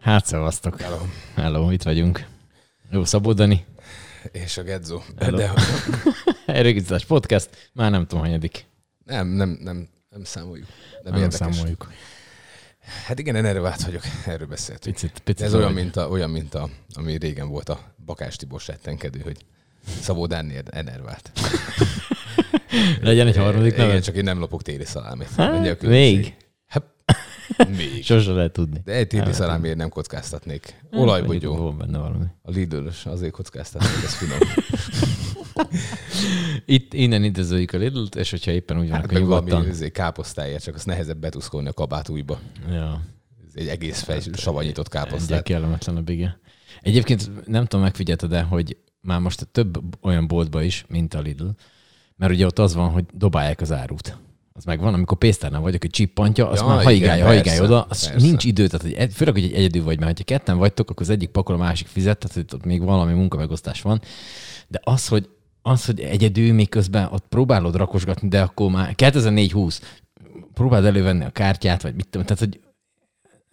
Hát szevasztok. Hello. Hello, itt vagyunk. Jó, Szabó Dani. És a Gedzo. Hello. De Erőgizás podcast. Már nem tudom, hanyadik. nem, nem, nem, nem számoljuk. Nem, Nem érdekes. számoljuk. Hát igen, enervált vagyok, erről beszéltünk. Picit, picit ez olyan, mint, a, olyan, mint a, ami régen volt a Bakás Tibor settenkedő, hogy Szabó Dánni enervált. Legyen egy harmadik Igen, neve. csak én nem lopok téli szalámit. Hát, még. Hát, még. Sose lehet tudni. De egy téli szalámért nem kockáztatnék. Hát, Olajbogyó. Van benne valami. A lidl azért kockáztatnék, ez finom. Itt innen idézőjük a lidl és hogyha éppen úgy van, Hát akkor meg valami nyugodtan. izé, káposztáért, csak az nehezebb betuszkolni a kabát újba. Ja. Ez egy egész fej savanyított Ugye káposztát. kellemetlenebb, igen. Egyébként nem tudom, megfigyelted de hogy már most több olyan boltba is, mint a Lidl, mert ugye ott az van, hogy dobálják az árut. Az megvan, amikor pénztárnál vagyok, hogy csippantja, azt Ja, már haigálja, haigálja oda, az persze. nincs idő, tehát hogy egy- főleg, hogy egy egyedül vagy, mert ha ketten vagytok, akkor az egyik pakol, a másik fizet, tehát hogy ott még valami munkamegosztás van. De az, hogy az, hogy egyedül még közben ott próbálod rakosgatni, de akkor már 2004-20 próbáld elővenni a kártyát, vagy mit tudom, tehát hogy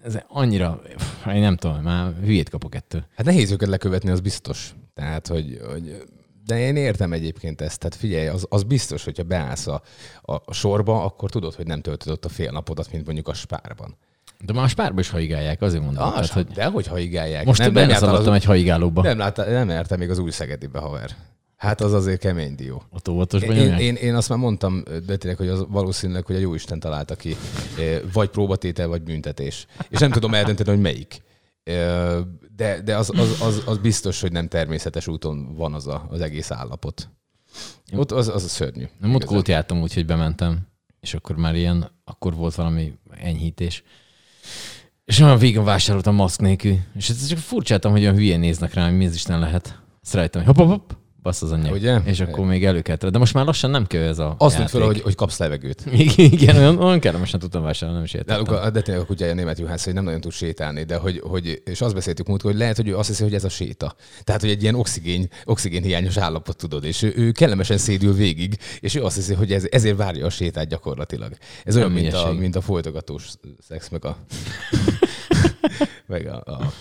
ez annyira, én nem tudom, már hülyét kapok ettől. Hát nehéz őket lekövetni, az biztos. Tehát, hogy, hogy de én értem egyébként ezt. Tehát figyelj, az, az biztos, hogyha beállsz a, a, a sorba, akkor tudod, hogy nem töltöd ott a fél napodat, mint mondjuk a spárban. De már a spárba is haigálják, azért mondom. Ah, tehát, hogy de hogy haigálják. most nem, nem szaladtam egy haigálóba. nem, láttál, nem jártál még az új Szegedibe, haver. Hát az azért kemény dió. Ott óvatosban Én, én, én azt már mondtam, tényleg, hogy az valószínűleg, hogy a Jóisten találta ki, eh, vagy próbatétel, vagy büntetés. És nem tudom eldönteni, hogy melyik. De, de az, az, az, az, biztos, hogy nem természetes úton van az a, az egész állapot. Ott az, az a szörnyű. Nem ott kót jártam úgy, hogy bementem, és akkor már ilyen, akkor volt valami enyhítés. És olyan végén vásároltam maszk nélkül. És ez csak furcsáltam, hogy olyan hülyén néznek rám, hogy mi ez is nem lehet. Ezt rájöttem, hogy hopp, hopp, hopp, bassz az anyja. Ugye? És akkor még elő kellett. De most már lassan nem kell ez a Azt játék. fel, hogy, hogy kapsz levegőt. Igen, olyan, olyan kellemesen tudtam vásárolni, nem is De, a, de tényleg a kutyája német juhász, hogy nem nagyon tud sétálni, de hogy, hogy és azt beszéltük múlt, hogy lehet, hogy ő azt hiszi, hogy ez a séta. Tehát, hogy egy ilyen oxigén, oxigén hiányos állapot tudod, és ő, ő kellemesen szédül végig, és ő azt hiszi, hogy ez, ezért várja a sétát gyakorlatilag. Ez olyan, Nem mint a, mint a folytogatós szex, meg a, meg a, a, a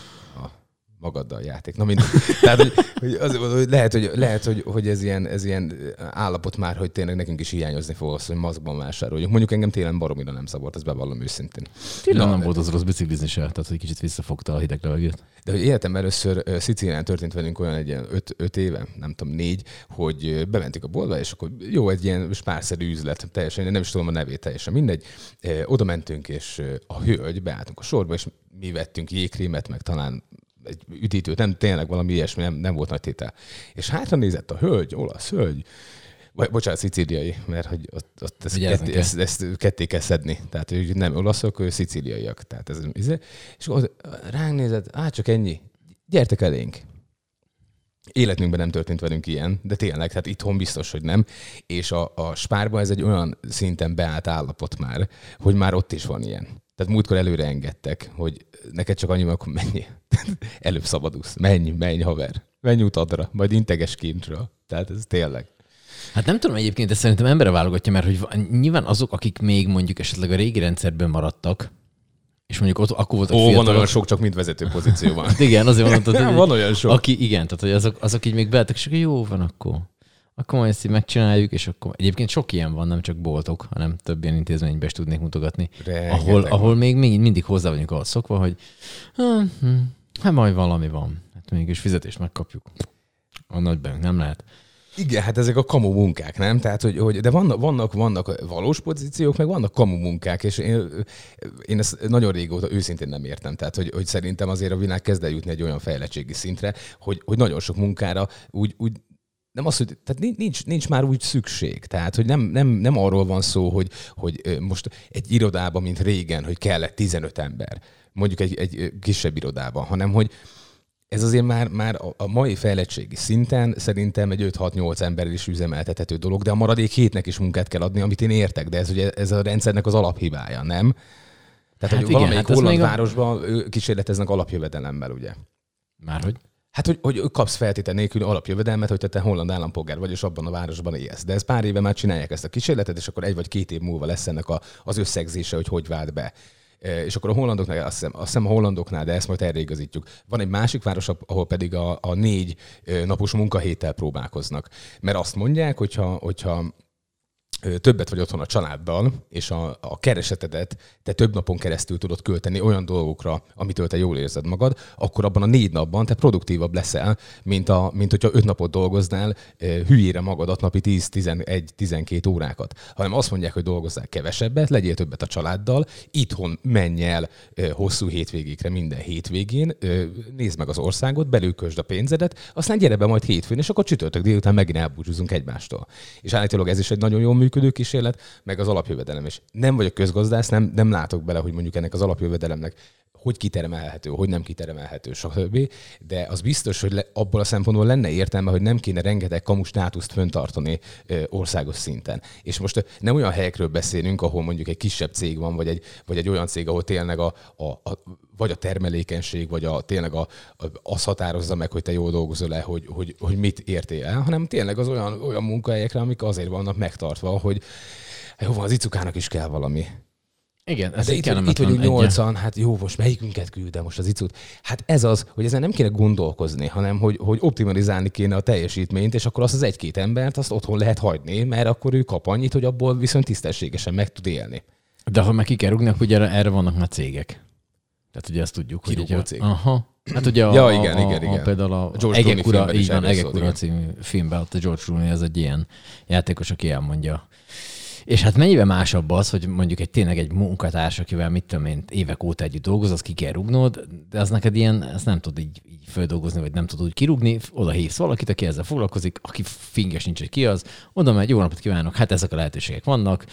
magaddal játék. Na mindegy. Tehát, hogy, hogy, az, hogy lehet, hogy, lehet hogy, hogy ez, ilyen, ez ilyen állapot már, hogy tényleg nekünk is hiányozni fog az, hogy maszkban vásároljunk. Mondjuk engem télen baromira nem szabad, ezt bevallom őszintén. Tényleg Na, nem volt az rossz biciklizni se, tehát hogy kicsit visszafogta a hideg levegőt. De hogy életem először ö, Szicílián történt velünk olyan egy ilyen öt, öt éve, nem tudom, négy, hogy ö, bementünk a boltba, és akkor jó, egy ilyen spárszerű üzlet, teljesen, nem is tudom a nevét, teljesen mindegy. Oda mentünk, és a hölgy, beálltunk a sorba, és mi vettünk jégkrémet, meg talán egy üdítőt, nem tényleg valami ilyesmi, nem, nem volt nagy tétel. És hátra nézett a hölgy, olasz hölgy, vagy, bocsánat, szicíliai, mert hogy ott, ott ezt, kell. ezt, ezt ketté kell szedni. Tehát ők nem olaszok, ő szicíliaiak. Tehát ez, és akkor ránk nézett, hát csak ennyi, gyertek elénk. Életünkben nem történt velünk ilyen, de tényleg, tehát itthon biztos, hogy nem. És a, a spárba ez egy olyan szinten beállt állapot már, hogy már ott is van ilyen. Tehát múltkor előre engedtek, hogy neked csak annyi, akkor menj. Előbb szabadulsz. Menj, menj, haver. Menj utadra, majd integes kintről. Tehát ez tényleg. Hát nem tudom egyébként, de szerintem embere válogatja, mert hogy nyilván azok, akik még mondjuk esetleg a régi rendszerben maradtak, és mondjuk ott akkor voltak Ó, van fiatalok. olyan sok, csak mint vezető pozícióban. Igen, azért mondtad, hogy van olyan sok. aki igen, tehát hogy azok, azok így még beálltak, és akkor jó van akkor. Akkor majd ezt így megcsináljuk, és akkor egyébként sok ilyen van, nem csak boltok, hanem több ilyen intézménybe is tudnék mutogatni. Rengeteg ahol, van. ahol még mindig, mindig hozzá vagyunk ahhoz szokva, hogy hm, hm, hát majd valami van. Hát mégis fizetést megkapjuk. A nagyben nem lehet. Igen, hát ezek a kamu munkák, nem? Tehát, hogy, hogy de vannak, vannak, vannak valós pozíciók, meg vannak kamu munkák, és én, én ezt nagyon régóta őszintén nem értem. Tehát, hogy, hogy szerintem azért a világ kezd el jutni egy olyan fejlettségi szintre, hogy, hogy nagyon sok munkára úgy, úgy nem az, hogy tehát nincs, nincs már úgy szükség. Tehát, hogy nem, nem, nem arról van szó, hogy, hogy most egy irodában, mint régen, hogy kellett 15 ember, mondjuk egy, egy kisebb irodában, hanem hogy ez azért már, már a- a mai fejlettségi szinten szerintem egy 5-6-8 emberrel is üzemeltethető dolog, de a maradék hétnek is munkát kell adni, amit én értek, de ez ugye ez a rendszernek az alaphibája, nem? Tehát, Hát hogy igen, valamelyik hát holland a- városban ő kísérleteznek alapjövedelemmel, ugye? Márhogy? Hát, hogy, hogy kapsz feltétel nélkül alapjövedelmet, hogy te holland állampolgár vagy, és abban a városban élsz. De ez pár éve már csinálják ezt a kísérletet, és akkor egy vagy két év múlva lesz ennek a, az összegzése, hogy hogy vált be. E, és akkor a hollandoknál, azt hiszem, azt hiszem a hollandoknál, de ezt majd erre igazítjuk. Van egy másik város, ahol pedig a, a négy e, napos munkahéttel próbálkoznak. Mert azt mondják, hogyha, hogyha többet vagy otthon a családdal, és a, a keresetedet te több napon keresztül tudod költeni olyan dolgokra, amitől te jól érzed magad, akkor abban a négy napban te produktívabb leszel, mint, a, mint hogyha öt napot dolgoznál hülyére magadat napi 10-11-12 órákat. Hanem azt mondják, hogy dolgozzál kevesebbet, legyél többet a családdal, itthon menj el hosszú hétvégékre minden hétvégén, nézd meg az országot, belülkösd a pénzedet, aztán gyere be majd hétfőn, és akkor csütörtök délután megint elbúcsúzunk egymástól. És állítólag ez is egy nagyon jó működő kísérlet, meg az alapjövedelem is. Nem vagyok közgazdász, nem, nem látok bele, hogy mondjuk ennek az alapjövedelemnek hogy kiteremelhető, hogy nem kiteremelhető, stb. De az biztos, hogy le, abból a szempontból lenne értelme, hogy nem kéne rengeteg kamus státuszt föntartani ö, országos szinten. És most nem olyan helyekről beszélünk, ahol mondjuk egy kisebb cég van, vagy egy, vagy egy olyan cég, ahol tényleg a, a, a vagy a termelékenység, vagy a, tényleg a, a, az határozza meg, hogy te jól dolgozol le, hogy, hogy, hogy mit értél el, hanem tényleg az olyan, olyan munkahelyekre, amik azért vannak megtartva, hogy jó van, az icukának is kell valami. Igen, ez de itt, itt vagyunk nyolcan, hát jó, most melyikünket küldem most az icut? Hát ez az, hogy ezen nem kéne gondolkozni, hanem hogy, hogy optimalizálni kéne a teljesítményt, és akkor azt az egy-két embert azt otthon lehet hagyni, mert akkor ő kap annyit, hogy abból viszont tisztességesen meg tud élni. De ha meg ki kell rúgni, akkor ugye erre vannak már cégek. Tehát ugye ezt tudjuk, Kirúgó hogy ugye, cég. Aha. Hát ugye a, ja, igen, a, igen, igen. A, például a George Egek ura, így van, Egek ura című filmben, ott a George Clooney, ez egy ilyen játékos, aki elmondja és hát mennyivel másabb az, hogy mondjuk egy tényleg egy munkatárs, akivel mit tudom én, évek óta együtt dolgoz, az ki kell rúgnod, de az neked ilyen, ezt nem tud így, így földolgozni, vagy nem tud úgy kirúgni, oda hívsz valakit, aki ezzel foglalkozik, aki finges nincs, hogy ki az, oda megy, jó napot kívánok, hát ezek a lehetőségek vannak,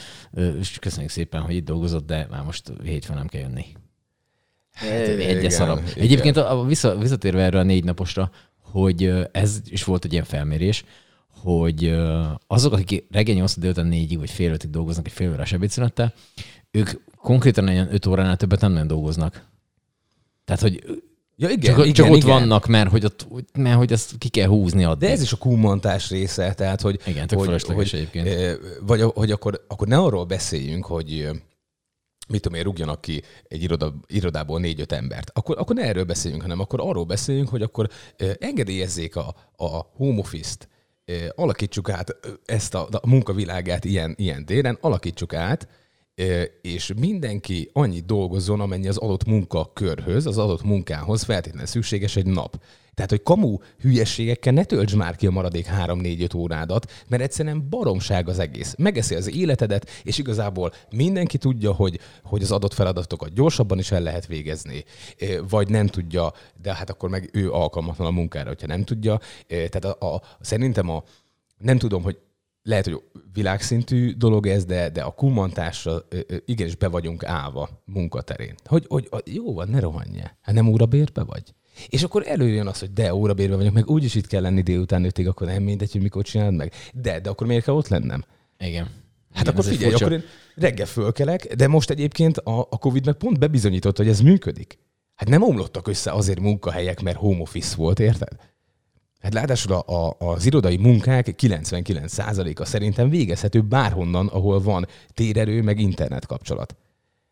és köszönjük szépen, hogy itt dolgozott, de már most hétfőn nem kell jönni. Hát, Egyes szalap. Egyébként a, a vissza, visszatérve erre a négy naposra, hogy ez is volt egy ilyen felmérés, hogy azok, akik reggel 8 délután 4 vagy fél ötig dolgoznak egy fél órás ebédszünettel, ők konkrétan ilyen 5 óránál többet nem nagyon dolgoznak. Tehát, hogy Ja, igen, csak, igen, csak ott igen. vannak, mert hogy, ott, mert hogy ezt ki kell húzni addig. De ez is a kúmantás része, tehát hogy... Igen, tök hogy, hogy, egyébként. Vagy hogy akkor, akkor ne arról beszéljünk, hogy mit tudom én, rúgjanak ki egy iroda, irodából négy-öt embert. Akkor, akkor ne erről beszéljünk, hanem akkor arról beszéljünk, hogy akkor engedélyezzék a, a home office-t, alakítsuk át ezt a, a munkavilágát ilyen, ilyen téren, alakítsuk át, és mindenki annyit dolgozzon, amennyi az adott munkakörhöz, az adott munkához feltétlenül szükséges egy nap. Tehát, hogy kamu hülyeségekkel ne töltsd már ki a maradék 3-4-5 órádat, mert egyszerűen baromság az egész. Megeszi az életedet, és igazából mindenki tudja, hogy, hogy az adott feladatokat gyorsabban is el lehet végezni, vagy nem tudja, de hát akkor meg ő alkalmatlan a munkára, hogyha nem tudja. Tehát a, a, szerintem a, nem tudom, hogy lehet, hogy világszintű dolog ez, de, de a kumantásra igenis be vagyunk állva munkaterén. Hogy, hogy jó van, ne rohanja. Hát nem órabérbe vagy? És akkor előjön az, hogy de órabérben vagyok, meg úgyis itt kell lenni délután ötig, akkor nem mindegy, hogy mikor csinálod meg. De, de akkor miért kell ott lennem? Igen. Hát Igen, akkor figyelj, akkor én reggel fölkelek, de most egyébként a, a Covid meg pont bebizonyított, hogy ez működik. Hát nem omlottak össze azért munkahelyek, mert home office volt, érted? Hát ráadásul a, a, az irodai munkák 99%-a szerintem végezhető bárhonnan, ahol van térerő, meg internet kapcsolat.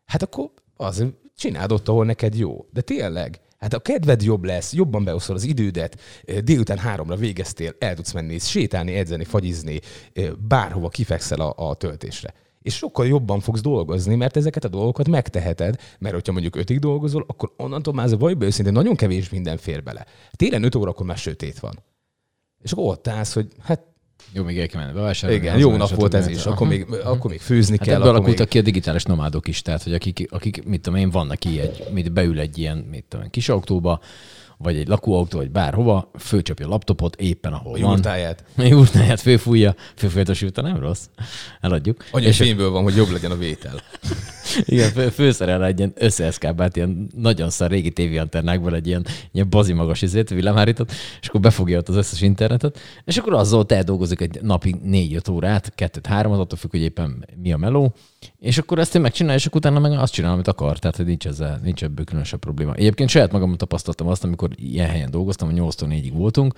Hát akkor az csináld ott, ahol neked jó. De tényleg, Hát a kedved jobb lesz, jobban beoszol az idődet, délután háromra végeztél, el tudsz menni, sétálni, edzeni, fagyizni, bárhova kifekszel a, a töltésre. És sokkal jobban fogsz dolgozni, mert ezeket a dolgokat megteheted, mert hogyha mondjuk ötig dolgozol, akkor onnantól már vagy be őszintén nagyon kevés minden fér bele. Télen öt órakor már sötét van. És akkor ott állsz, hogy hát jó, még el kell menni bevásárolni. Igen, jó nap volt ez is. Akkor még, akkor még főzni hát kell. Ebből alakultak még... ki a digitális nomádok is, tehát hogy akik, akik mit tudom én, vannak így, egy, mit beül egy ilyen, mit tudom én, kis autóba, vagy egy lakóautó, vagy bárhova, fölcsapja a laptopot éppen ahol a van. Jurtáját. Jurtáját fölfújja, fölfújja a nem rossz. Eladjuk. Annyi és fényből van, hogy jobb legyen a vétel. Igen, fő, főszerel egy ilyen összeeszkábált, ilyen nagyon szar régi tévéantennákból egy ilyen, ilyen bazi magas izét, villámhárított, és akkor befogja ott az összes internetet, és akkor azzal te dolgozik egy napi négy-öt órát, kettőt, háromat, attól függ, hogy éppen mi a meló, és akkor ezt én megcsinálom, és akkor utána meg azt csinálom, amit akar. Tehát, hogy nincs, ezzel, nincs ebből különösebb probléma. Egyébként saját magam tapasztaltam azt, amikor ilyen helyen dolgoztam, hogy 8-tól 4-ig voltunk,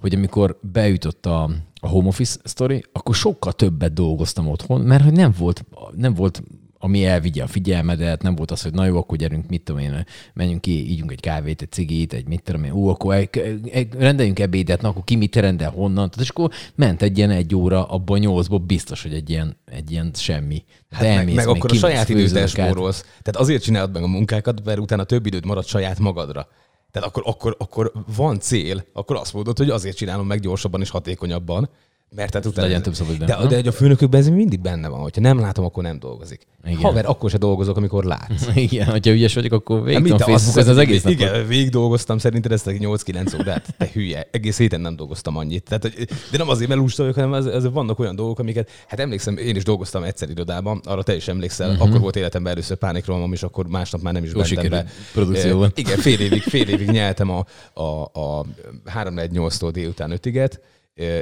hogy amikor beütött a, a home office story, akkor sokkal többet dolgoztam otthon, mert hogy nem volt, nem volt ami elvigye a figyelmedet, nem volt az, hogy na jó, akkor gyerünk, mit tudom én, menjünk ki, ígyunk egy kávét, egy cigit, egy mit tudom én, ó, akkor egy, egy, rendeljünk ebédet, na akkor ki mit rendel, honnan, tehát és akkor ment egy ilyen egy óra, abban nyolcból biztos, hogy egy ilyen, egy ilyen semmi. Hát De meg, meg akkor a saját időt spórolsz. Tehát azért csinálod meg a munkákat, mert utána több időd marad saját magadra. Tehát akkor, akkor, akkor van cél, akkor azt mondod, hogy azért csinálom meg gyorsabban és hatékonyabban, mert tehát utána... Legyen több szabad de, de, a főnökökben ez mindig benne van, hogyha nem látom, akkor nem dolgozik. Igen. Haver, akkor se dolgozok, amikor látsz. Igen, hogyha ügyes vagyok, akkor végig hát, Facebook, az, az egész napot. Igen, végig dolgoztam, szerinted ezt a 8-9 órát. Te hülye, egész héten nem dolgoztam annyit. Tehát, de nem azért, mert lusta vagyok, hanem az, az, vannak olyan dolgok, amiket, hát emlékszem, én is dolgoztam egyszer irodában, arra te is emlékszel, uh-huh. akkor volt életemben először pánikrohamom, és akkor másnap már nem is mentem be. Produkcióban. Igen, fél évig, fél évig nyeltem a, a, a 3-4-8-tól délután 5-iget,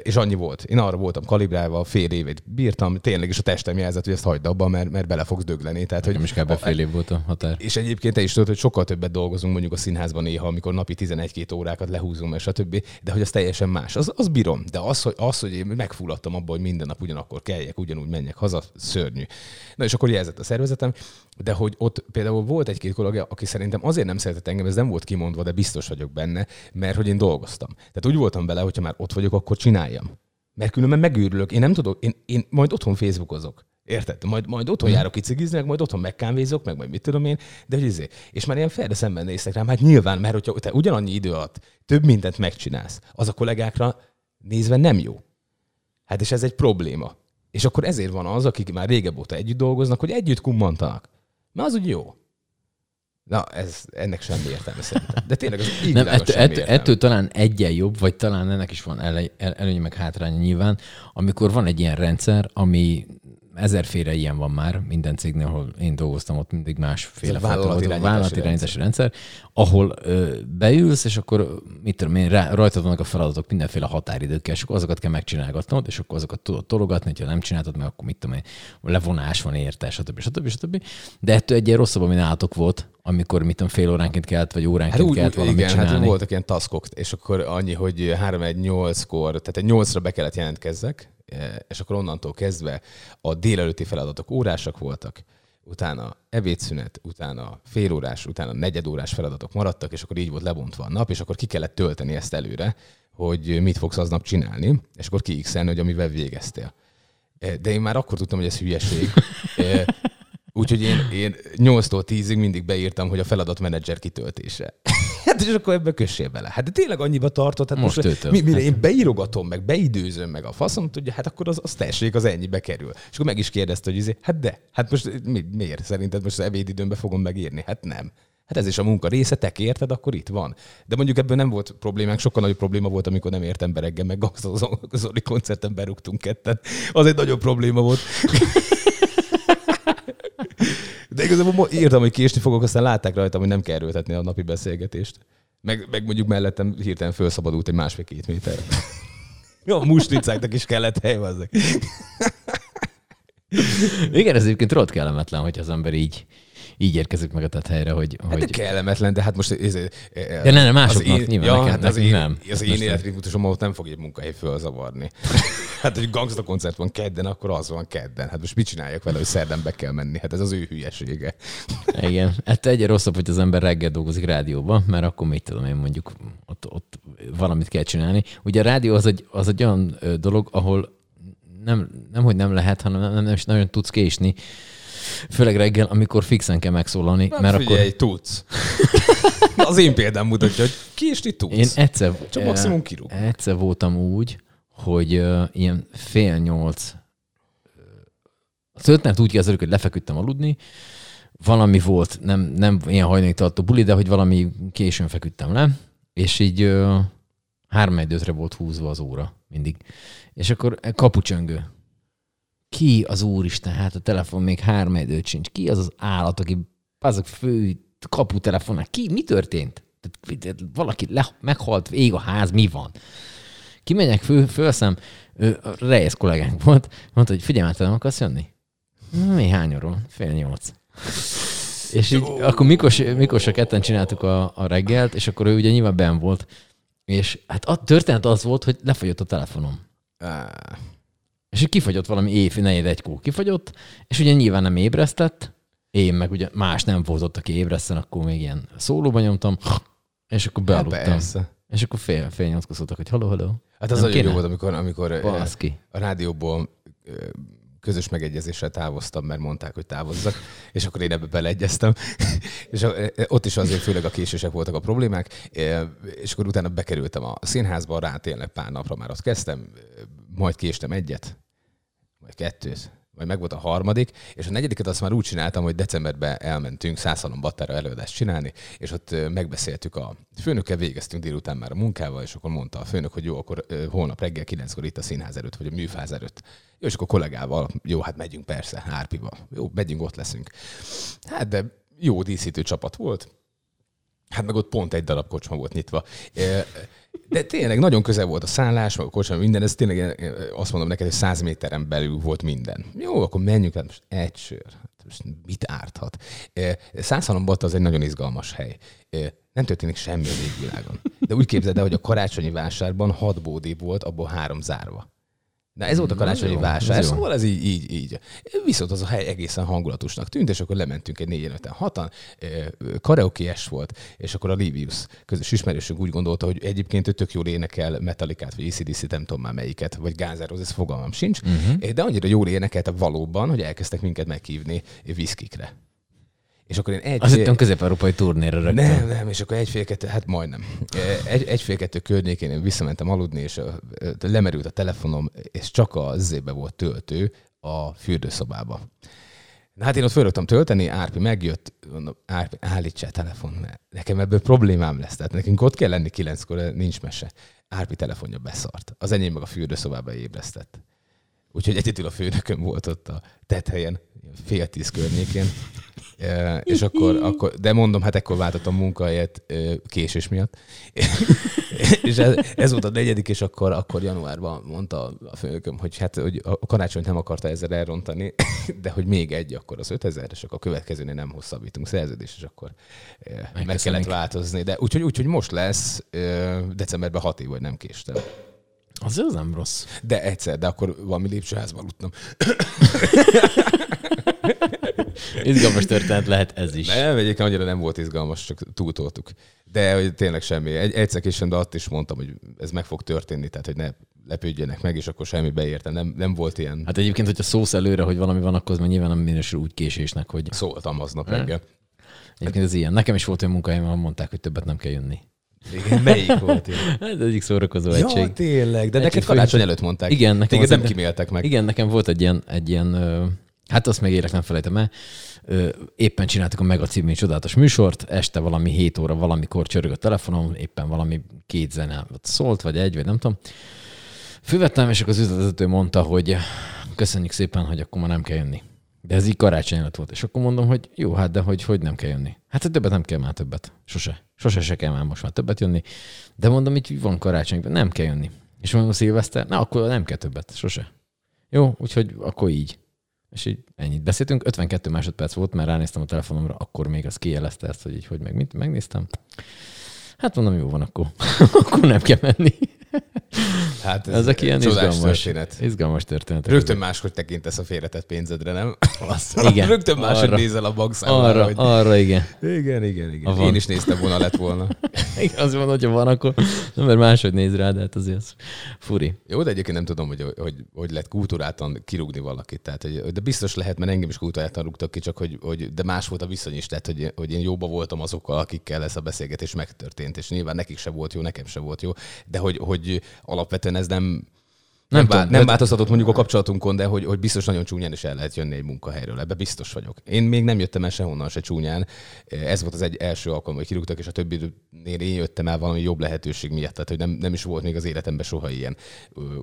és annyi volt. Én arra voltam kalibrálva, fél évet bírtam, tényleg is a testem jelzett, hogy ezt hagyd abba, mert, mert bele fogsz dögleni. Tehát, hogy nem is kb. fél év volt a határ. És egyébként te is tudod, hogy sokkal többet dolgozunk mondjuk a színházban néha, amikor napi 11-2 órákat lehúzunk, és a többi, de hogy az teljesen más. Az, az bírom. De az, hogy, az, hogy én megfulladtam abba, hogy minden nap ugyanakkor keljek, ugyanúgy menjek haza, szörnyű. Na és akkor jelzett a szervezetem, de hogy ott például volt egy-két kollega, aki szerintem azért nem szeretett engem, ez nem volt kimondva, de biztos vagyok benne, mert hogy én dolgoztam. Tehát úgy voltam vele, hogyha már ott vagyok, akkor csináljam. Mert különben megőrülök. Én nem tudok, én, én majd otthon Facebookozok. Érted? Majd, majd otthon mm. járok kicigizni, meg majd otthon megkávézok, meg majd mit tudom én, de hogy izé. És már ilyen felre szemben néztek rám, hát nyilván, mert hogyha te ugyanannyi idő alatt több mindent megcsinálsz, az a kollégákra nézve nem jó. Hát és ez egy probléma. És akkor ezért van az, akik már régebb óta együtt dolgoznak, hogy együtt kummantanak. Mert az úgy jó. Na, ez, ennek semmi értelme szerintem. De tényleg az így Nem, ettől, ettől, ettől, talán egyen jobb, vagy talán ennek is van előnye meg hátránya nyilván, amikor van egy ilyen rendszer, ami ezerféle ilyen van már minden cégnél, ahol én dolgoztam, ott mindig másféle vállalatirányítási rendszer, ahol ö, beülsz, és akkor mit tudom én, rá, rajtad vannak a feladatok mindenféle határidőkkel, és akkor azokat kell megcsinálgatnod, és akkor azokat tudod tologatni, ha nem csináltad meg, akkor mit tudom én, levonás van érte, stb. stb. stb. De ettől egy rosszabb, ami nálatok volt, amikor mit tudom, fél óránként kellett, vagy óránként hát úgy, kellett valamit igen, hát csinálni. Hát voltak ilyen taskok, és akkor annyi, hogy 3-1-8-kor, tehát egy 8-ra be kellett jelentkezzek, és akkor onnantól kezdve a délelőtti feladatok órásak voltak, utána ebédszünet, utána félórás, utána negyedórás feladatok maradtak, és akkor így volt lebontva a nap, és akkor ki kellett tölteni ezt előre, hogy mit fogsz aznap csinálni, és akkor kiixelni, hogy amivel végeztél. De én már akkor tudtam, hogy ez hülyeség. Úgyhogy én, én 8-tól 10-ig mindig beírtam, hogy a feladatmenedzser kitöltése. Hát és akkor ebbe kössél bele. Hát de tényleg annyiba tartott. Hát most, most mi, mire én beírogatom, meg beidőzöm, meg a faszom, tudja, hát akkor az, az tessék, az ennyibe kerül. És akkor meg is kérdezte, hogy izé, hát de, hát most mi, miért? Szerinted most az ebédidőmbe fogom megírni? Hát nem. Hát ez is a munka része, te kérted, akkor itt van. De mondjuk ebből nem volt problémánk, sokkal nagyobb probléma volt, amikor nem értem bereggel, meg az Zoli koncerten berúgtunk ketten. Az egy nagyobb probléma volt. Igazából írtam, hogy késni fogok, aztán látták rajtam, hogy nem kell erőltetni a napi beszélgetést. Meg, meg mondjuk mellettem hirtelen felszabadult egy másfél-két méter. Jó, a mustricáknak is kellett hely. Igen, ez egyébként rohadt kellemetlen, hogy az ember így, így érkezik meg a helyre, hogy... Hát hogy... kellemetlen, de hát most... Ez, ez, de nem, nem, másoknak én, nyilván, ja, hát az én, nem. Az én életritmusom ott nem fog egy munkahely fölzavarni. hát, hogy gangsta koncert van kedden, akkor az van kedden. Hát most mit csináljak vele, hogy szerdán be kell menni? Hát ez az ő hülyesége. Igen. Hát egyre rosszabb, hogy az ember reggel dolgozik rádióban, mert akkor mit tudom én mondjuk ott, ott valamit kell csinálni. Ugye a rádió az egy, az egy olyan dolog, ahol nem, nem, hogy nem lehet, hanem nem, nem, nem is nagyon tudsz késni Főleg reggel, amikor fixen kell megszólalni. Na, mert figyelj, akkor... tudsz. Az én példám mutatja, hogy késni tudsz. Én egyszer, Csak maximum kirúg. Egyszer voltam úgy, hogy uh, ilyen fél nyolc az ötnet úgy kezdődik, hogy lefeküdtem aludni, valami volt, nem, nem ilyen hajnalig tartó buli, de hogy valami későn feküdtem le, és így uh, három volt húzva az óra mindig. És akkor kapucsöngő ki az úristen, hát a telefon még három időt sincs. Ki az az állat, aki azok fő kaputelefonnál. Ki? Mi történt? Tehát valaki le, meghalt, ég a ház, mi van? Kimegyek, föl, fölszem, Reyes kollégánk volt, mondta, hogy figyelj már, nem akarsz jönni? Mi hány óra? Fél nyolc. És így, akkor Mikos, Mikosra ketten csináltuk a, a reggelt, és akkor ő ugye nyilván ben volt. És hát a történet az volt, hogy lefagyott a telefonom. És kifagyott valami év, negyed egykor kifagyott, és ugye nyilván nem ébresztett, én meg ugye más nem volt aki ébreszten, akkor még ilyen szólóba nyomtam, és akkor bealudtam. Hát és akkor fél, fél nyolckor szóltak, hogy haló, haló. Hát az nagyon jó volt, amikor, amikor Baszki. a rádióból közös megegyezéssel távoztam, mert mondták, hogy távozzak, és akkor én ebbe beleegyeztem. és ott is azért főleg a késések voltak a problémák, és akkor utána bekerültem a színházba, rá tényleg pár napra már ott kezdtem, majd késtem egyet, majd kettőt, majd meg volt a harmadik, és a negyediket azt már úgy csináltam, hogy decemberben elmentünk Szászalon Battára előadást csinálni, és ott megbeszéltük a főnökkel, végeztünk délután már a munkával, és akkor mondta a főnök, hogy jó, akkor holnap reggel kilenckor itt a színház előtt, vagy a műfáz előtt. Jó, és akkor kollégával, jó, hát megyünk persze, Árpiba. Jó, megyünk, ott leszünk. Hát de jó díszítő csapat volt, Hát meg ott pont egy darab kocsma volt nyitva. De tényleg nagyon közel volt a szállás, a kocsma, minden, ez tényleg azt mondom neked, hogy száz méteren belül volt minden. Jó, akkor menjünk, hát most egy sör. Hát most mit árthat? Százhalombatta az egy nagyon izgalmas hely. Nem történik semmi a végvilágon. De úgy képzeld el, hogy a karácsonyi vásárban hat bódé volt, abból három zárva. Na ez volt a karácsonyi vásár, szóval ez így, így, így. Viszont az a hely egészen hangulatusnak tűnt, és akkor lementünk egy 4 5 hatan, karaoke volt, és akkor a Livius közös ismerősünk úgy gondolta, hogy egyébként ő tök jól énekel Metallicát, vagy ACDC, nem tudom már melyiket, vagy Gázároz, ez fogalmam sincs, uh-huh. de annyira jól énekelt valóban, hogy elkezdtek minket meghívni viszkikre. És akkor én egy... Azt hittem közép-európai turnéra rögtön. Nem, nem, és akkor egy fél kettő, hát majdnem. Egy, egy fél kettő környékén én visszamentem aludni, és a, lemerült a telefonom, és csak a zébe volt töltő a fürdőszobába. Na hát én ott fölöttem tölteni, Árpi megjött, mondom, Árpi, állítsál telefon, nekem ebből problémám lesz, tehát nekünk ott kell lenni kilenckor, nincs mese. Árpi telefonja beszart. Az enyém meg a fürdőszobába ébresztett. Úgyhogy egyedül a főnököm volt ott a tethelyen, fél tíz környékén. És akkor, akkor, de mondom, hát ekkor váltottam munkahelyet késés miatt. és ez, ez, volt a negyedik, és akkor, akkor januárban mondta a főnököm, hogy hát hogy a karácsonyt nem akarta ezzel elrontani, de hogy még egy, akkor az 5000, és akkor a következőnél nem hosszabbítunk szerződést, és akkor Megköszönjük. meg kellett változni. De úgyhogy, úgyhogy most lesz, decemberben hat év, vagy nem késtem. Az az nem rossz. De egyszer, de akkor valami lépcsőházban aludtam. izgalmas történet lehet ez is. Nem, egyébként annyira nem volt izgalmas, csak túltoltuk. De hogy tényleg semmi. Egy, egyszer későn, de azt is mondtam, hogy ez meg fog történni, tehát hogy ne lepődjenek meg, és akkor semmi beérte. Nem, nem volt ilyen. Hát egyébként, hogyha szósz előre, hogy valami van, akkor az nyilván nem minősül úgy késésnek, hogy... Szóltam aznap reggel. Egyébként ez ilyen. Nekem is volt olyan munkahelyem, ahol mondták, hogy többet nem kell jönni. Igen, melyik volt? Hát egyik szórakozó ja, egység. tényleg, de neked karácsony előtt mondták. Igen, nekem Téged nem kiméltek meg. Igen, nekem volt egy ilyen, egy ilyen hát azt még élek nem felejtem el, éppen csináltuk a Mega című csodálatos műsort, este valami 7 óra valamikor csörög a telefonom, éppen valami két zene szólt, vagy egy, vagy nem tudom. Fővettem, és akkor az üzletvezető mondta, hogy köszönjük szépen, hogy akkor ma nem kell jönni. De ez így karácsony előtt volt. És akkor mondom, hogy jó, hát de hogy, hogy nem kell jönni. Hát többet nem kell már többet. Sose. Sose se kell már most már többet jönni. De mondom, itt van karácsony, nem kell jönni. És mondom, szilveszter, na akkor nem kell többet. Sose. Jó, úgyhogy akkor így. És így ennyit beszéltünk. 52 másodperc volt, mert ránéztem a telefonomra, akkor még az kijelezte ezt, hogy így, hogy meg mit, megnéztem. Hát mondom, jó van, akkor, akkor nem kell menni. Hát ez Ezek ilyen izgalmas, történet. izgalmas történet. Rögtön máshogy tekintesz a félretett pénzedre, nem? Azt, igen. Rögtön máshogy arra, nézel a bankszámlára. Arra, hogy... arra, igen. Igen, igen, igen. Én is néztem volna, lett volna. Igen, az van, hogyha van, akkor nem, mert máshogy néz rá, de hát azért az furi. Jó, de egyébként nem tudom, hogy, hogy, hogy lehet kultúráltan kirúgni valakit. Tehát, hogy, de biztos lehet, mert engem is kultúráltan rúgtak ki, csak hogy, hogy de más volt a viszony is. Tehát, hogy, hogy én jóba voltam azokkal, akikkel ez a beszélgetés megtörtént, és nyilván nekik se volt jó, nekem se volt jó, de hogy, hogy alapvetően ez nem, Nem, vá- nem változtatott mondjuk a kapcsolatunkon, de hogy, hogy biztos nagyon csúnyán is el lehet jönni egy munkahelyről. Ebbe biztos vagyok. Én még nem jöttem el sehonnan se csúnyán. Ez volt az egy első alkalom, hogy kirúgtak, és a többinél én jöttem el valami jobb lehetőség miatt. Tehát, hogy nem, nem is volt még az életemben soha ilyen.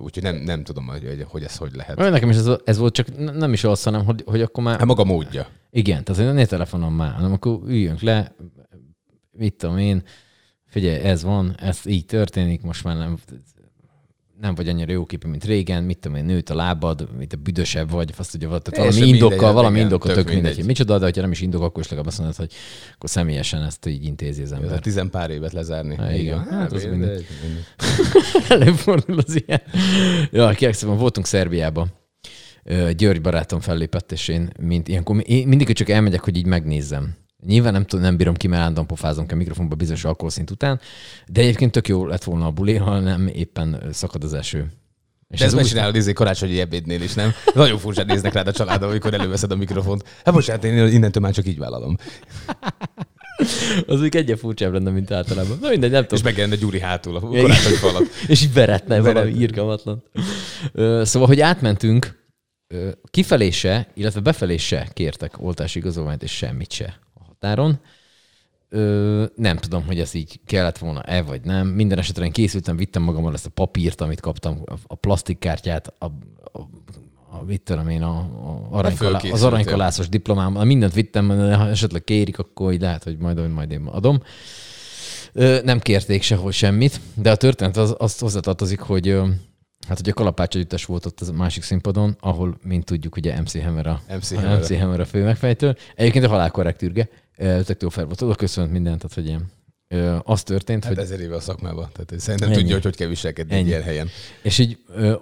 Úgyhogy nem, nem tudom, hogy, hogy, ez hogy lehet. Olyan Nekem is ez, ez volt, csak nem is az, hanem hogy, hogy akkor már... Hát maga módja. Igen, tehát ne telefonom már, hanem akkor üljünk le, mit tudom én, figyelj, ez van, ez így történik, most már nem, nem vagy annyira jó képű, mint régen, mit tudom én, nőtt a lábad, mit a büdösebb vagy, azt ugye, tehát valami Teljesen indokkal, mindegy, valami igen, indokkal tök tök mindegy, mindegy. micsoda, de ha nem is indok, akkor is legalább azt mondod, hogy akkor személyesen ezt így intézi az Ez a ember. tizen pár évet lezárni. Hát igen. Hát Hát, az mindegy. mindegy. mindegy. Előfordul az ilyen. Ja, kérlek szépen, voltunk Szerbiába. Ö, György barátom fellépett, és én, mint ilyenkor, én mindig hogy csak elmegyek, hogy így megnézzem. Nyilván nem, tudom, nem bírom ki, mert állandóan pofázom a mikrofonba bizonyos alkoholszint után, de egyébként tök jó lett volna a buli, ha nem éppen szakad az eső. És De ezt úgy- megcsinálod izé karácsonyi ebédnél is, nem? Nagyon furcsán néznek rád a családon, amikor előveszed a mikrofont. Hát bocsánat, én innentől már csak így vállalom. az úgy egyen furcsább lenne, mint általában. Na mindegy, nem És tudom. megjelenne Gyuri hátul a karácsony falat. És így beretne valami. Ö, Szóval, hogy átmentünk, kifelé se, illetve befelé se kértek oltási igazolványt, és semmit se a határon. Ö, nem tudom, hogy ez így kellett volna-e, vagy nem. Minden esetre én készültem, vittem magammal ezt a papírt, amit kaptam, a- plastikkártyát, a, a, a mit tudom én, a, a aranykalá, az aranykalászos diplomám, mindent vittem, ha esetleg kérik, akkor így lehet, hogy majd, majd én adom. Ö, nem kérték sehol semmit, de a történet az, azt hozzátartozik, hogy hát ugye Kalapács együttes volt ott az a másik színpadon, ahol, mint tudjuk, ugye MC Hammer a, MC a Hammer. MC Hammer a fő megfejtő. Egyébként a halálkorrekt ürge, tök jó fel volt, oda köszönt mindent, tehát hogy ilyen. Ö, az történt, Hát hogy ezer éve a szakmában. Tehát szerintem Ennyi. tudja, hogy hogy kell viselkedni egy Ennyi. ilyen helyen. És így ö,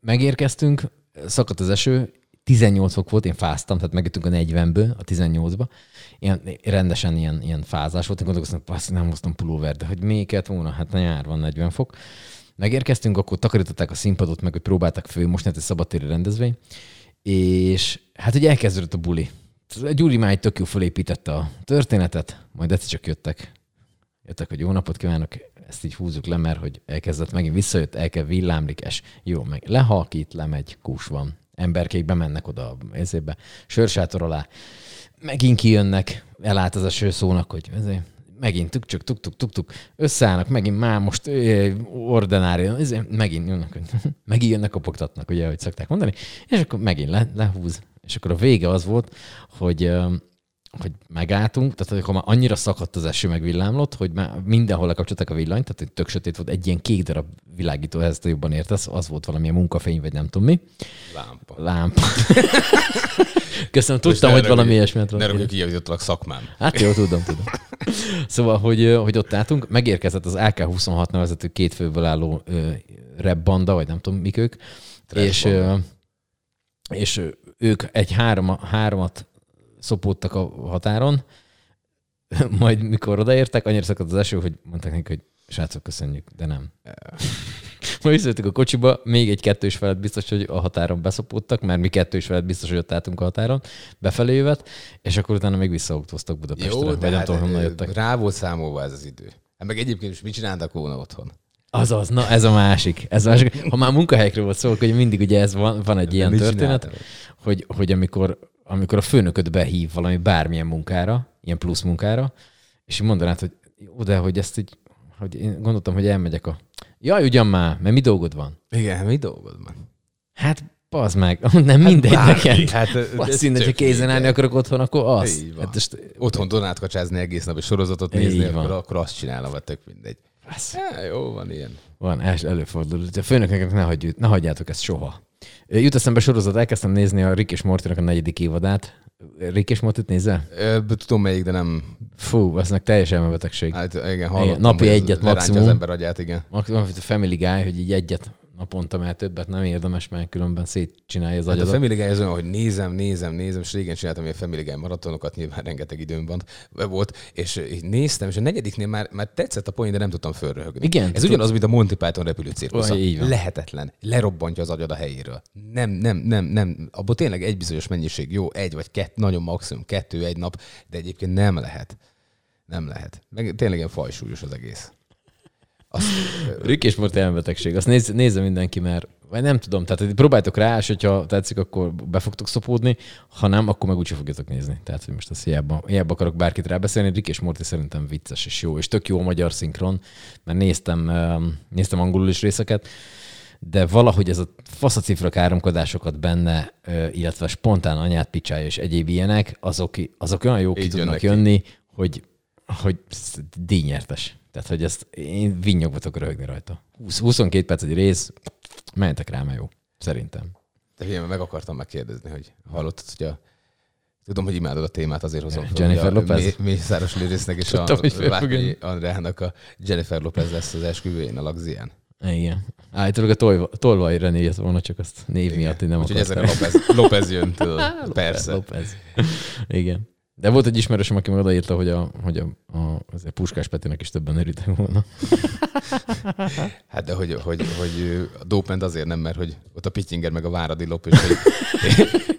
megérkeztünk, szakadt az eső, 18 fok volt, én fáztam, tehát megjöttünk a 40-ből a 18-ba. Ilyen, rendesen ilyen, ilyen fázás volt, én gondolkoztam, hogy nem hoztam pulóver, de hogy még kellett volna, hát nyár van 40 fok. Megérkeztünk, akkor takarították a színpadot, meg hogy próbáltak fő, most egy szabadtéri rendezvény, és hát ugye elkezdődött a buli. Gyuri már egy tök jó fölépítette a történetet, majd egyszer csak jöttek jöttek, hogy jó napot kívánok, ezt így húzzuk le, mert hogy elkezdett megint visszajött, el kell villámlik, es. Jó, meg lehalkít, lemegy, kús van. Emberkék bemennek oda a ezébe, sörsátor alá, megint kijönnek, elállt az eső szónak, hogy ezért, megint tuk tuk tuk tuk tuk tuk összeállnak, megint már most ö, ordinári, megint jönnek, megint jönnek, kopogtatnak, ugye, ahogy szokták mondani, és akkor megint le, lehúz. És akkor a vége az volt, hogy hogy megálltunk, tehát akkor már annyira szakadt az eső, meg villámlott, hogy már mindenhol lekapcsolták a villanyt, tehát tök sötét volt, egy ilyen kék darab világító, ezt te jobban értesz, az volt valamilyen munkafény, vagy nem tudom mi. Lámpa. Lámpa. Köszönöm, tudtam, hogy valami ilyesmiért Ne rögök, kijavítottalak szakmám. Hát jó, tudom, tudom. Szóval, hogy, hogy ott álltunk, megérkezett az AK-26 nevezetű két főből álló rap banda, vagy nem tudom, mik ők, Trash és, banda. és ők egy három, háromat szopódtak a határon, majd mikor odaértek, annyira szakadt az eső, hogy mondták nekik, hogy srácok, köszönjük, de nem. Majd visszajöttük a kocsiba, még egy kettős felett biztos, hogy a határon beszopódtak, mert mi kettős felett biztos, hogy ott álltunk a határon, befelé jövet, és akkor utána még visszaautóztak Budapestre, Jó, de hát, tudom, jöttek. rá volt számolva ez az idő. Hát meg egyébként is mit csináltak volna otthon? Azaz, na ez a másik. Ez a másik. Ha már munkahelyekről volt szó, akkor mindig ugye ez van, van egy ilyen mit történet, hogy, hogy amikor, amikor a főnököd behív valami bármilyen munkára, ilyen plusz munkára, és mondanád, hogy jó, de hogy ezt így, hogy én gondoltam, hogy elmegyek a... Jaj, ugyan már, mert mi dolgod van? Igen, mi dolgod van? Hát, bazd meg, nem mindegy bármi. neked. Hát, Azt ez hindegy, hogy kézen állni mindegy. akarok otthon, akkor az. Így van. Hát most, Otthon donátkacsázni egész nap, és sorozatot nézni, van. akkor, akkor azt csinálom, vagy tök mindegy. Fasz. Ja, jó, van ilyen. Van, els, előfordul. A főnöknek ne, hagyjuk, ne hagyjátok ezt soha. Jut eszembe sorozat, elkezdtem nézni a Rick és Mortynak a negyedik évadát. Rick és Mortyt nézel? Ö, tudom melyik, de nem. Fú, aznak teljes elmebetegség. Hát igen, hallottam, napi hogy ez egyet maximum. az ember agyát, igen. A Family Guy, hogy így egyet naponta, mert többet nem érdemes, mert különben szétcsinálja az Hát a agyadat. Family Guy az olyan, hogy nézem, nézem, nézem, és régen csináltam ilyen Family Guy maratonokat, nyilván rengeteg időm van, volt, és így néztem, és a negyediknél már, már tetszett a poén, de nem tudtam fölröhögni. Igen, Ez tudod- ugyanaz, mint a Monty Python repülő cirkusza. Lehetetlen. Lerobbantja az agyad a helyéről. Nem, nem, nem, nem. Abból tényleg egy bizonyos mennyiség jó, egy vagy kettő, nagyon maximum kettő egy nap, de egyébként nem lehet. Nem lehet. Meg tényleg ilyen fajsúlyos az egész. Azt, Rick és Morty elmebetegség. Azt néz, nézze mindenki, mert vagy nem tudom, tehát próbáltok rá, és hogyha tetszik, akkor be fogtok szopódni, ha nem, akkor meg úgyse fogjátok nézni. Tehát, hogy most azt hiába, hiába akarok bárkit rábeszélni, Rick és Morty szerintem vicces és jó, és tök jó a magyar szinkron, mert néztem, um, néztem angolul is részeket, de valahogy ez a faszacifra káromkodásokat benne, illetve spontán anyát picsája és egyéb ilyenek, azok, azok olyan jó ki Így tudnak jönnek ki. jönni, hogy, hogy díjnyertes. Tehát, hogy ezt én vinnyogva tudok röhögni rajta. 20, 22 perc egy rész, menjetek rá, mert jó. Szerintem. de figyelj, meg akartam megkérdezni, hogy hallottad, hogy a Tudom, hogy imádod a témát, azért hozom fel. Jennifer hogy Lopez? Mé- Mészáros Lőrisznek és Tudtam, a jönni. Andrának a Jennifer Lopez lesz az esküvőjén a Lagzián. Igen. Állítólag a tolva, tolvaj René jött volna, csak azt név miatt én nem Úgyhogy ezek a Lopez, Lopez jön, tudod. Persze. López. Igen. De volt egy ismerősöm, aki meg odaírta, hogy, a, hogy a, a, azért Puskás Petinek is többen örültek volna. Hát de hogy, hogy, hogy a Dopent azért nem, mert hogy ott a Pittinger meg a Váradi lop, és, hogy,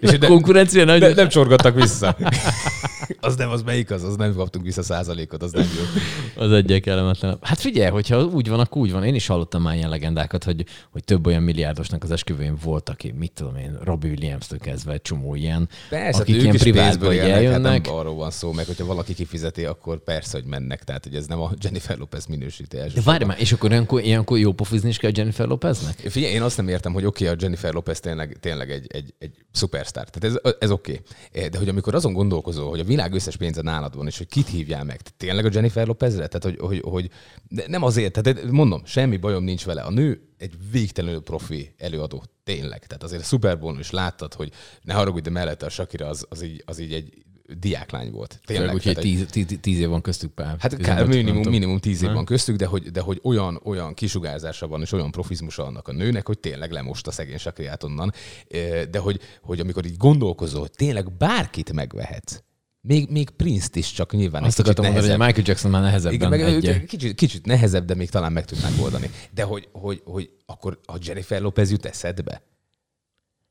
és de, Konkurencia nagy. de, nem csorgattak vissza. az nem, az melyik az? Az nem kaptunk vissza százalékot, az nem jó. Az egyik kellemetlen. Hát figyelj, hogyha úgy van, akkor úgy van. Én is hallottam már ilyen legendákat, hogy, hogy több olyan milliárdosnak az esküvőjén volt, aki, mit tudom én, Robbie Williams-től kezdve egy csomó ilyen, Persze, akik hát ilyen ők is privátban pénzből így élnek, hát nem arról van szó, meg hogyha valaki kifizeti, akkor persze, hogy mennek. Tehát, hogy ez nem a Jennifer Lopez minősíti De várj már, és akkor ilyenkor, ilyenkor jó pofizni is kell Jennifer Lopeznek? Figyelj, én azt nem értem, hogy oké, okay, a Jennifer Lopez tényleg, tényleg egy, egy, egy szupersztár. Tehát ez, ez oké. Okay. De hogy amikor azon gondolkozol, hogy a világ összes pénze nálad van, és hogy kit hívjál meg, tényleg a Jennifer Lopezre? Tehát, hogy, hogy, hogy de nem azért, tehát mondom, semmi bajom nincs vele. A nő egy végtelenül profi előadó, tényleg. Tehát azért a Super Bowl-on is láttad, hogy ne haragudj, de mellette a Shakira az, az, így, az így egy diáklány volt. Tényleg. Úgyhogy tíz, tíz, tíz év van köztük pár. Hát 15, kár, minimum, minimum tíz év van köztük, de hogy, de hogy olyan, olyan kisugárzása van, és olyan profizmusa annak a nőnek, hogy tényleg lemosta szegény sakriát onnan. De hogy, hogy amikor így gondolkozol, hogy tényleg bárkit megvehetsz, még, még Prince-t is csak nyilván Azt akartam mondani, hogy. Michael Jackson már nehezebben Igen, meg egy, kicsit, kicsit nehezebb, de még talán meg tudnák oldani. De hogy, hogy, hogy akkor a Jennifer Lopez jut eszedbe?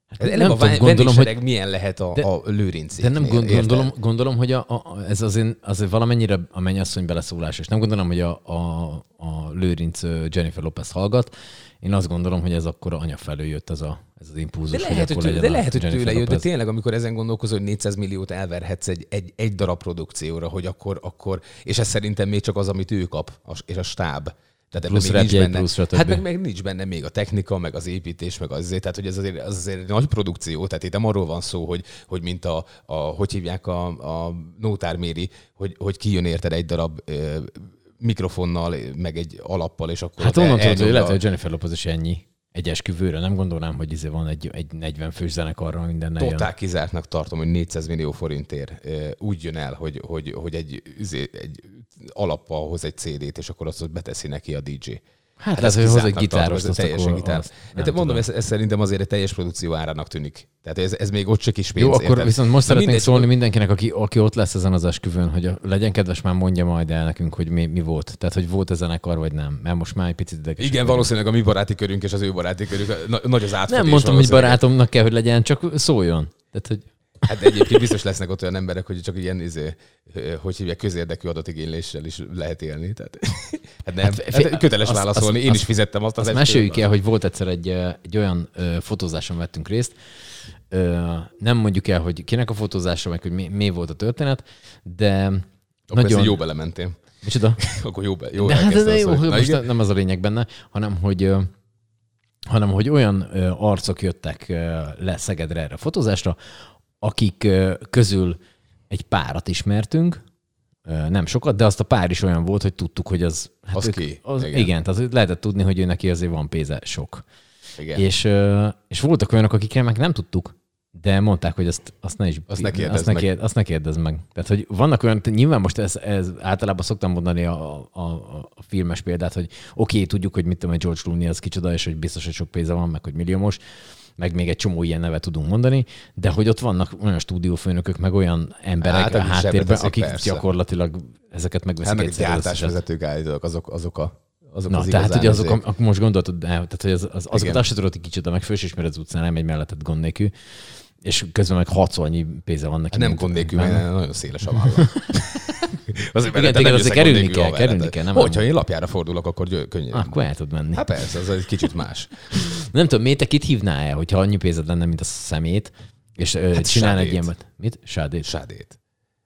Ez nem, nem a tudom, gondolom, vendégsereg milyen lehet a, De- a lőrincéknél, De nem gond, gondolom, gondolom, hogy a, a, ez azért, azért valamennyire a mennyasszony beleszólás, és nem gondolom, hogy a, a Lőrinc Jennifer Lopez hallgat. Én azt gondolom, hogy ez akkor anya felől jött ez, a, ez az impulzus, De lehet, hogy, tőle, de lehet, hogy tőle jött, de Lopez. tényleg, amikor ezen gondolkozol, hogy 400 milliót elverhetsz egy, egy, egy darab produkcióra, hogy akkor, akkor, és ez szerintem még csak az, amit ő kap, és a stáb. Tehát Plusz még nincs benne, plusz stb. hát meg, meg, nincs benne még a technika, meg az építés, meg az azért, tehát hogy ez azért, az azért nagy produkció, tehát itt nem arról van szó, hogy, hogy mint a, a hogy hívják a, a nótárméri, hogy, hogy kijön érted egy darab ö, mikrofonnal, meg egy alappal, és akkor Hát onnan tudod, hogy lehet, hogy Jennifer Lopez is ennyi egy esküvőre. Nem gondolnám, hogy izé van egy, egy 40 fős zenekarra, minden jön. Totál kizártnak tartom, hogy 400 millió forintért úgy jön el, hogy, hogy, hogy egy, üzé- egy alappal hoz egy CD-t, és akkor azt beteszi neki a DJ. Hát, hát ez, hogy hoz egy azt ez teljesen akkor gitár. nem Hát mondom, ez, ez, szerintem azért egy teljes produkció árának tűnik. Tehát ez, ez még ott se kis pénz. Jó, akkor érted? viszont most Na szeretnénk mindegy, szólni mindenkinek, aki, aki ott lesz ezen az esküvőn, hogy a, legyen kedves, már mondja majd el nekünk, hogy mi, mi volt. Tehát, hogy volt ez zenekar, vagy nem. Mert most már egy picit ideges. Igen, valószínűleg a mi baráti körünk és az ő baráti körünk, na- nagy az átfedés. Nem mondtam, hogy barátomnak kell, hogy legyen, csak szóljon. Tehát, hogy Hát egyébként biztos lesznek ott olyan emberek, hogy csak ilyen, izé, hogy hívják, közérdekű adatigényléssel is lehet élni. Tehát, hát nem, Hát hát, köteles azt- válaszolni. azt- Én is fizettem azt az Azt meséljük el, hogy volt egyszer egy, egy olyan ö, fotózáson vettünk részt, ö, nem mondjuk el, hogy kinek a fotózása, meg hogy mi, mi volt a történet, de Akkor nagyon... jó belementél. Micsoda? Akkor jó, be, jó De hát ez jó, hogy- most igen? nem az a lényeg benne, hanem hogy, hanem hogy olyan arcok jöttek le Szegedre erre a fotózásra, akik közül egy párat ismertünk, nem sokat, de azt a pár is olyan volt, hogy tudtuk, hogy az... Hát Az ők- ki? Az, igen. Igen. tehát lehetett tudni, hogy ő neki azért van pénze sok. Igen. És, és voltak olyanok, akikre meg nem tudtuk, de mondták, hogy azt, azt ne is Azt ne kérdezd azt ne, meg. kérd, azt ne kérdezd meg. Tehát, hogy vannak olyan, nyilván most ez, ez általában szoktam mondani a, a, a filmes példát, hogy oké, okay, tudjuk, hogy mit tudom, hogy George Clooney az kicsoda, és hogy biztos, hogy sok pénze van, meg hogy milliómos, meg még egy csomó ilyen nevet tudunk mondani, de hogy ott vannak olyan stúdiófőnökök, meg olyan emberek Hát, a háttérben, akik persze. gyakorlatilag ezeket megveszik Hát meg gyártásvezetők állítólag, azok, azok a azok Na, az tehát ugye azok, akkor most gondoltad, de, tehát, hogy az, az, azokat Igen. azt se tudod, hogy kicsoda, meg se ismered az utcán, nem egy melletted gond nélkül, és közben meg hatszor annyi pénze van neki. Hát nem gond nélkül, mert nagyon széles a válla. Azért, Igen, nem azért kerülni kell, kerülni kell, nem Hogyha én lapjára fordulok, akkor gyö- könnyű. Akkor el tud menni. Hát persze, az egy kicsit más. Nem tudom, miért te kit hívnál el, hogyha annyi pénzed lenne, mint a szemét, és hát csinálna egy Sádét. ilyen... Mit? Sádét? Sádét.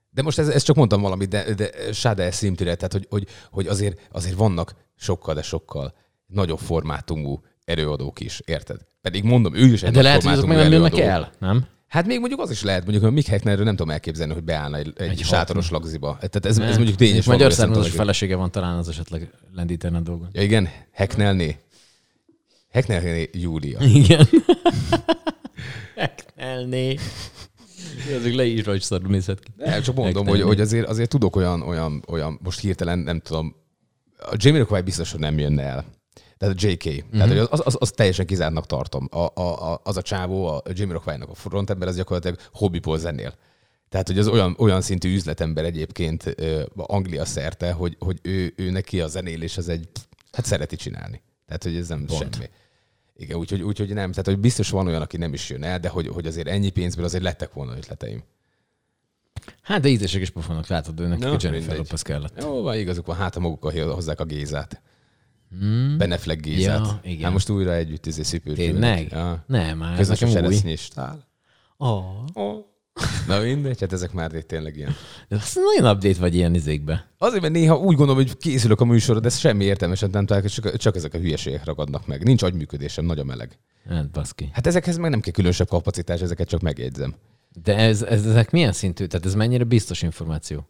De most ez, ezt csak mondtam valamit, de, de Sáde szintűre, tehát hogy, hogy, hogy azért, azért vannak sokkal, de sokkal nagyobb formátumú erőadók is, érted? Pedig mondom, ő is egy De nagy lehet, hogy azok meg nem jönnek el, nem? Hát még mondjuk az is lehet, mondjuk a Mick Hecknerről nem tudom elképzelni, hogy beállna egy, egy, Egy sátoros lagziba. Tehát ez, ez mondjuk tényes. Magyar hogy- felesége van, talán az esetleg lendítene a dolgon. Ja igen, Hecknelné. Hecknelné Júlia. Igen. Eknelné. Ezek le is rajta szarul nézhet ki. Nem, csak mondom, hogy, hogy azért, azért tudok olyan, olyan, olyan, most hirtelen nem tudom, a Jamie biztos, hogy nem jönne el. Tehát a JK. Mhm. Mm-hmm. Tehát hogy az, az, az, teljesen kizártnak tartom. A, a, a, az a csávó, a Jamie Rockwell-nak a frontember, az gyakorlatilag hobbiból zenél. Tehát, hogy az olyan, olyan szintű üzletember egyébként ö, Anglia szerte, hogy, hogy ő, ő neki a zenélés az egy, hát szereti csinálni. Tehát, hogy ez nem Pont. semmi. Igen, úgyhogy, úgyhogy nem. Tehát, hogy biztos van olyan, aki nem is jön el, de hogy, hogy azért ennyi pénzből azért lettek volna ötleteim. Hát de ízések is pofonok, látod, ő nekik Na, a Jennifer mindegy. Lopez kellett. Jó, van igazuk van, hát ha magukkal hozzák a Gézát. Ben Affleck Gézát. Hmm. Ja, igen. Hát most újra együtt izé szipőrkülnek. Tényleg? Ja. Nem, már ez nekem új. seresznyistál. Oh. Na mindegy, hát ezek már tényleg ilyen. De azt nagyon update vagy ilyen izékbe. Azért, mert néha úgy gondolom, hogy készülök a műsorra, de ez semmi értelmeset nem találok, csak, csak ezek a hülyeségek ragadnak meg. Nincs agyműködésem, nagy a meleg. Hát, baszki. Hát ezekhez meg nem kell különösebb kapacitás, ezeket csak megjegyzem. De ez, ez, ezek milyen szintű? Tehát ez mennyire biztos információ?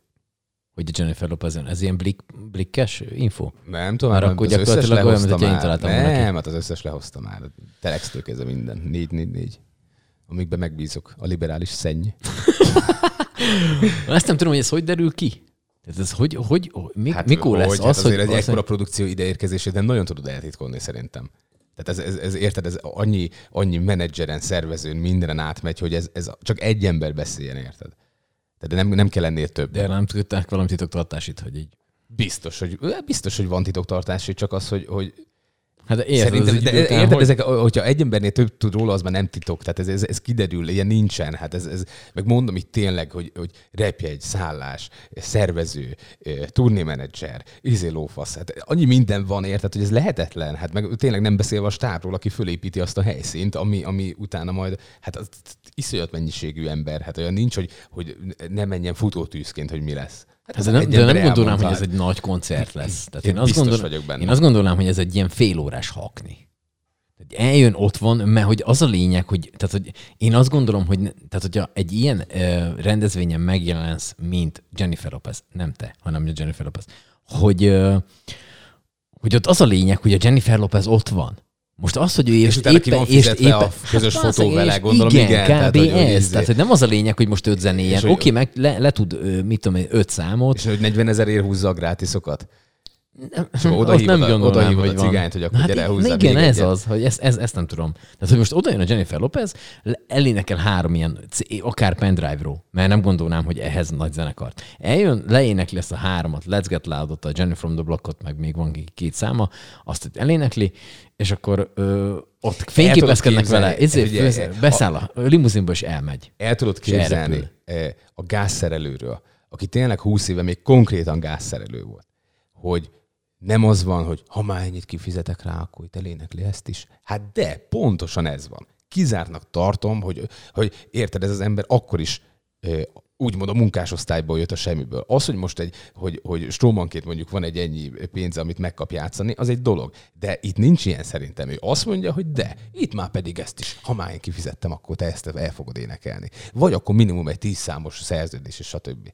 Hogy a Jennifer Lopez? Ez ilyen blik, blikkes info? Nem tudom, Már hát akkor az összes gyakorlatilag olyan, mint én találtam volna. Nem, hát az összes lehozta már. Telextől kezdve minden. Négy, négy, négy. Amikben megbízok. A liberális szenny. Ezt nem tudom, hogy ez hogy derül ki? Tehát ez hogy, hogy, hogy mi, hát mikor lesz hogy, az, hát hogy... azért egy ekkora produkció ideérkezését nem nagyon tudod eltitkolni szerintem. Tehát ez, ez, ez, érted, ez annyi, annyi menedzseren, szervezőn, mindenen átmegy, hogy ez, ez csak egy ember beszéljen, érted? Tehát nem, nem kell ennél több. De nem tudták valami titoktartás itt, hogy így. Biztos, hogy, biztos, hogy van titoktartás, csak az, hogy, hogy Hát érted, Szerintem, az de, idő után, érted, hogy- ezek, hogyha egy embernél több tud róla, az már nem titok. Tehát ez, ez, ez kiderül, ilyen nincsen. Hát ez, ez, meg mondom itt tényleg, hogy, hogy repjegy, szállás, szervező, turnémenedzser, izé lófasz. Hát annyi minden van, érted, hogy ez lehetetlen. Hát meg tényleg nem beszélve a stábról, aki fölépíti azt a helyszínt, ami, ami utána majd, hát az iszonyat mennyiségű ember. Hát olyan nincs, hogy, hogy ne menjen futótűzként, hogy mi lesz. Hát ez de nem, de nem gondolnám, hogy ez egy nagy koncert lesz. Tehát Én én, azt, biztos gondol, vagyok benne. én azt gondolnám, hogy ez egy ilyen félórás hakni. Tehát eljön, ott van, mert hogy az a lényeg, hogy, tehát, hogy én azt gondolom, hogy tehát, hogyha egy ilyen ö, rendezvényen megjelensz, mint Jennifer Lopez, nem te, hanem Jennifer Lopez, hogy, ö, hogy ott az a lényeg, hogy a Jennifer Lopez ott van. Most az, hogy ő és, utána ki van fizetve a közös Hát, fotó vele, és gondolom, igen, igen, kb. tehát, hogy- ez. Tehát, hogy nem az a lényeg, hogy most öt zenéjen. És Oké, okay, meg le, le tud, mit tudom én, öt számot, És hogy 40 ezerért húzza a grátiszokat? Oda hívod, nem a, oda hívod hogy a cigányt, hogy akkor Na gyere, hát húzzál Igen, még ez egyet. az, hogy ezt, ez, ezt nem tudom. Tehát, hogy most oda jön a Jennifer Lopez, elénekel három ilyen, akár pendrive-ról, mert nem gondolnám, hogy ehhez nagy zenekart. Eljön, leénekli ezt a háromat, Let's Get Loud-ot, a Jenny from the Blockot, meg még van két száma, azt elénekli, és akkor ö, ott fényképezkednek vele, ezért főz- a- beszáll a limuzinba, és elmegy. El tudod képzelni eh, a gázszerelőről, aki tényleg 20 éve még konkrétan gázszerelő volt, hogy nem az van, hogy ha már ennyit kifizetek rá, akkor itt elénekli ezt is. Hát de, pontosan ez van. Kizártnak tartom, hogy, hogy érted, ez az ember akkor is úgymond a munkásosztályból jött a semmiből. Az, hogy most egy, hogy, hogy Stromanként mondjuk van egy ennyi pénze, amit megkap játszani, az egy dolog. De itt nincs ilyen szerintem. Ő azt mondja, hogy de, itt már pedig ezt is. Ha már én kifizettem, akkor te ezt el fogod énekelni. Vagy akkor minimum egy tíz számos szerződés, és stb.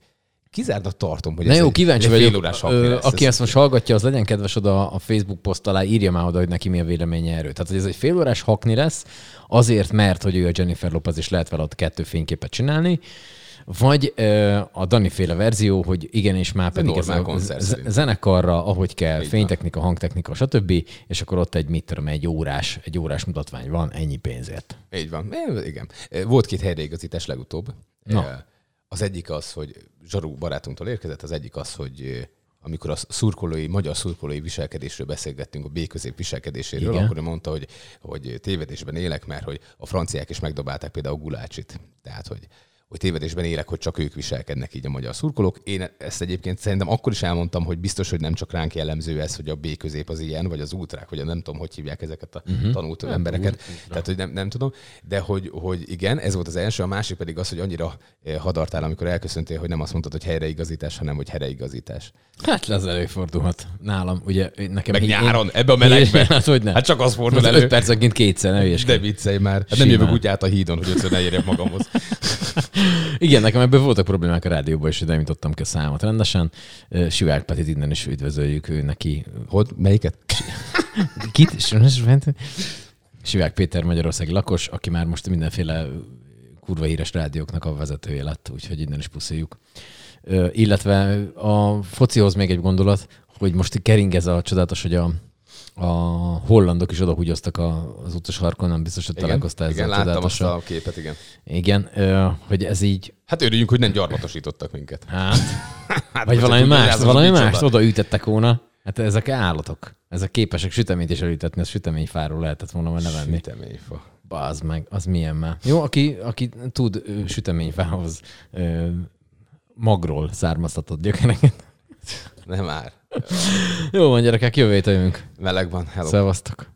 Kizártnak tartom, hogy Na ez jó, egy, kíváncsi egy vagyok. hakni Ö, aki Ez- ezt most hallgatja, az legyen kedves oda a Facebook poszt alá, írja már oda, hogy neki mi a véleménye erről. Tehát, hogy ez egy félórás hakni lesz, azért, mert hogy ő a Jennifer Lopez, és lehet vele ott kettő fényképet csinálni, vagy ö, a Dani féle verzió, hogy igen, és már pedig ez a koncert z- szerintem. zenekarra, ahogy kell, van. fénytechnika, hangtechnika, stb., és akkor ott egy, mit tudom, egy órás, egy órás mutatvány van, ennyi pénzért. Így van. É, Igen. Volt két helyreigazítás legutóbb. Na. Eh, Az egyik az, hogy Zsaru barátunktól érkezett, az egyik az, hogy eh, amikor a szurkolói, magyar szurkolói viselkedésről beszélgettünk, a B-közép viselkedéséről, Igen. akkor ő mondta, hogy, hogy tévedésben élek, mert hogy a franciák is megdobálták például gulácsit. Tehát, hogy hogy tévedésben élek, hogy csak ők viselkednek így a magyar szurkolók. Én ezt egyébként szerintem akkor is elmondtam, hogy biztos, hogy nem csak ránk jellemző ez, hogy a B közép az ilyen, vagy az útrák, vagy a nem tudom, hogy hívják ezeket a uh-huh. tanult Hát, embereket. útra. Tehát, hogy nem, nem tudom. De hogy, hogy igen, ez volt az első, a másik pedig az, hogy annyira eh, hadartál, amikor elköszöntél, hogy nem azt mondtad, hogy helyreigazítás, hanem hogy helyreigazítás. Hát ez előfordulhat. Nálam, ugye nekem... Meg nyáron, én- ebbe a melegbe. Hát hogy ne? Hát csak az fordul Az elő. öt percenként kétszer, ne De viccelj már. Hát nem jövök úgy át a hídon, hogy ötször ne érjek magamhoz. Igen, nekem ebből voltak problémák a rádióban, és nem jutottam ki a számot rendesen. Sivák Petit innen is üdvözöljük ő neki. Hogy? Melyiket? Kit? Sivák Péter Magyarországi lakos, aki már most mindenféle kurva híres rádióknak a vezetője lett, úgyhogy innen is puszoljuk. Illetve a focihoz még egy gondolat, hogy most kering ez a csodálatos, hogy a, a hollandok is odahúgyoztak a, az utas sarkon, nem biztos, hogy találkoztál ezzel igen, a láttam azt a képet, igen. Igen, ö, hogy ez így, Hát örüljünk, hogy nem gyarmatosítottak minket. hát, Hát, vagy valami más, valami más odaütettek volna. Hát ezek állatok. Ezek képesek süteményt is elütetni, az süteményfáról lehetett volna már nevenni. Süteményfa. Bazd meg, az milyen már. Jó, aki, aki tud süteményfához ö, magról származtatott gyökereket. Nem már. Jó van, gyerekek, jövő jövünk. Meleg van. Hello. Szevasztok.